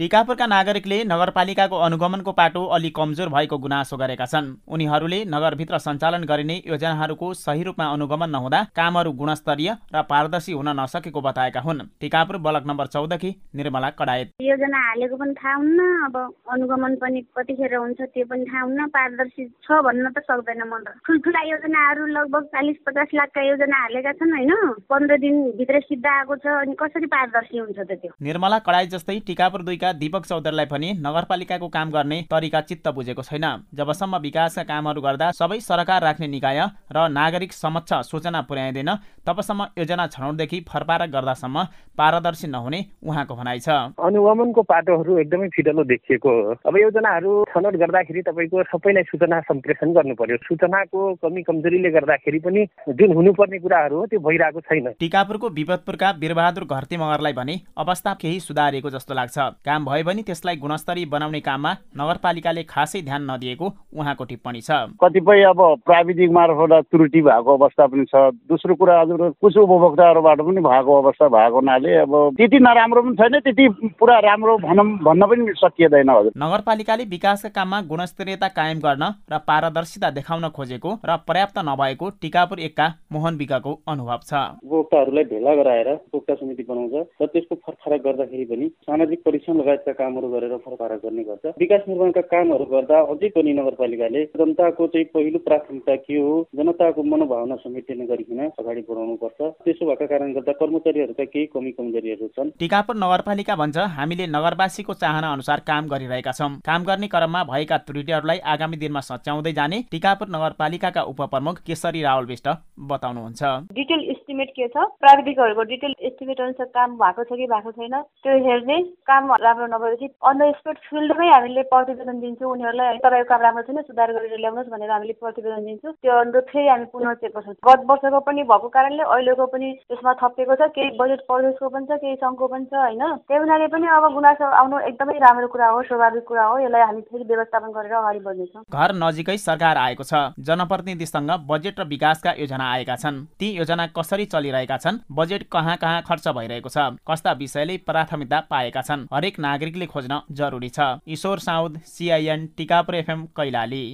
टिकापुरका नागरिकले नगरपालिकाको अनुगमनको पाटो अलि कमजोर भएको गुनासो गरेका छन्। उनीहरूले नगरभित्र सञ्चालन गरिने योजनाहरूको सही रूपमा अनुगमन नहुँदा कामहरू गुणस्तरीय र पारदर्शी हुन नसकेको बताएका हुन्। टिकापुर ब्लक नम्बर चौधकी निर्मला कडायत। योजना हालेको पनि थाहा हुन्न अब अनुगमन पनि कतिखेर हुन्छ त्यो पनि थाहा हुन्न पारदर्शी छ भन्न त सक्दैन म त। ठुल्ठुला योजनाहरू लगभग चालिस पचास लाखका योजना हालेका छन् होइन। पन्ध्र दिनभित्र सिद्ध आएको छ अनि कसरी पारदर्शी हुन्छ त त्यो? निर्मला कडाई जस्तै टिकापुर दुईका दीपक चौधरीलाई पनि नगरपालिकाको काम गर्ने तरिका चित्त बुझेको छैन। जबसम्म विकासका कामहरू गर्दा सबै सरकार राख्ने निकाय र नागरिक समक्ष सूचना पुर्याइँदैन तबसम्म योजना छनौटदेखि फरपारा गर्दासम्म पारदर्शी नहुने उहाँको भनाइ छ। अनुगमनको पाटोहरू एकदमै फिटलो देखिएको हो। अब योजनाहरू छनौट गर्दाखेरि तपाईँको सबैलाई सूचना सम्प्रेषण गर्नु पर्यो। सूचनाको कमी कमजोरीले गर्दाखेरि पनि जुन हुनुपर्ने कुराहरू हो त्यो भइरहेको छैन। टिकापुरको विपदपुरका वीरबहादुर घरती मगरलाई भने अवस्था केही सुधारिएको जस्तो लाग्छ। काम भए पनि त्यसलाई गुणस्तरीय बनाउने काममा नगरपालिकाले खासै ध्यान नदिएको उहाँको टिप्पणी छ। कतिपय अब प्राविधिक मार्फत त्रुटि भएको अवस्था पनि छ। दोस्रो कुरा हजुर कुछ उपभोक्ताहरूबाट पनि भएको अवस्था भएको हुनाले अब त्यति नराम्रो पनि छैन त्यति पुरा राम्रो भनौँ भन्न पनि सकिँदैन हजुर। नगरपालिकाले विकासका काममा गुणस्तरीयता कायम गर्न र पारदर्शिता देखाउन खोजेको र पर्याप्त नभएको टिकापुर एकका मोहन विकाको अनुभव छ। उपभोक्ताहरूलाई भेला गराएर उपभोक्ता समिति बनाउँछ र त्यसको फरफरक गर्दाखेरि पनि सामाजिक परीक्षण लगायतका कामहरू गरेर फरफरक गर्ने गर्छ। विकास निर्माणका कामहरू गर्दा अझै पनि नगरपालिकाले जनताको चाहिँ पहिलो प्राथमिकता के हो? जनताको मनोभावना समेटने गरिकन अगाडि बढाउनु पर्छ। त्यसो भएका कारणले गर्दा कर्मचारीहरूका केही कमी कमजोरीहरू छन्। टिकापुर नगरपालिका भन्छ हामीले नगरवासीको चाहना अनुसार काम गरिरहेका छौँ। काम गर्ने क्रममा भएका त्रुटिहरूलाई आगामी दिनमा सच्याउँदै जाने टिकापुर नगरपालिकाका उपप्रमुख केशरी रावल विष्ट बताउनुहुन्छ। डिटेल एस्टिमेट के छ? प्राविधिकहरूको डिटेल एस्टिमेट अनुसार काम भएको छ कि भएको छैन? त्यो हेर्ने काम राम्रो नभएपछि अन द स्पोट फिल्डमै हामीले प्रतिवेदन दिन्छौँ उनीहरूलाई। तपाईँको काम राम्रो छैन सुधार गरेर ल्याउनुहोस् भनेर हामीले प्रतिवेदन दिन्छौँ। त्यो अनुरूप फेरि हामी पुनः चेक गर्छौँ। गत वर्षको पनि भएको कारणले अहिलेको पनि त्यसमा थपिएको छ। केही बजेट प्रदेशको पनि छ केही सङ्घको पनि छ होइन? त्यही हुनाले पनि अब गुनासो आउनु एकदमै राम्रो कुरा हो स्वाभाविक कुरा हो। यसलाई हामी फेरि व्यवस्थापन गरेर अगाडि बढ्नेछौँ। घर नजिकै सरकार आएको छ। जनप्रतिनिधिसँग बजेट र विकासका योजना आएका छन्। ती योजना कसरी चलिरहेका छन्। बजेट कहाँ कहाँ खर्च भइरहेको छ? कस्ता विषयले प्राथमिकता पाएका छन्? हरेक नागरिकले खोज्न जरुरी छ। Ishwar Saud CIN Tikapur FM Kailali.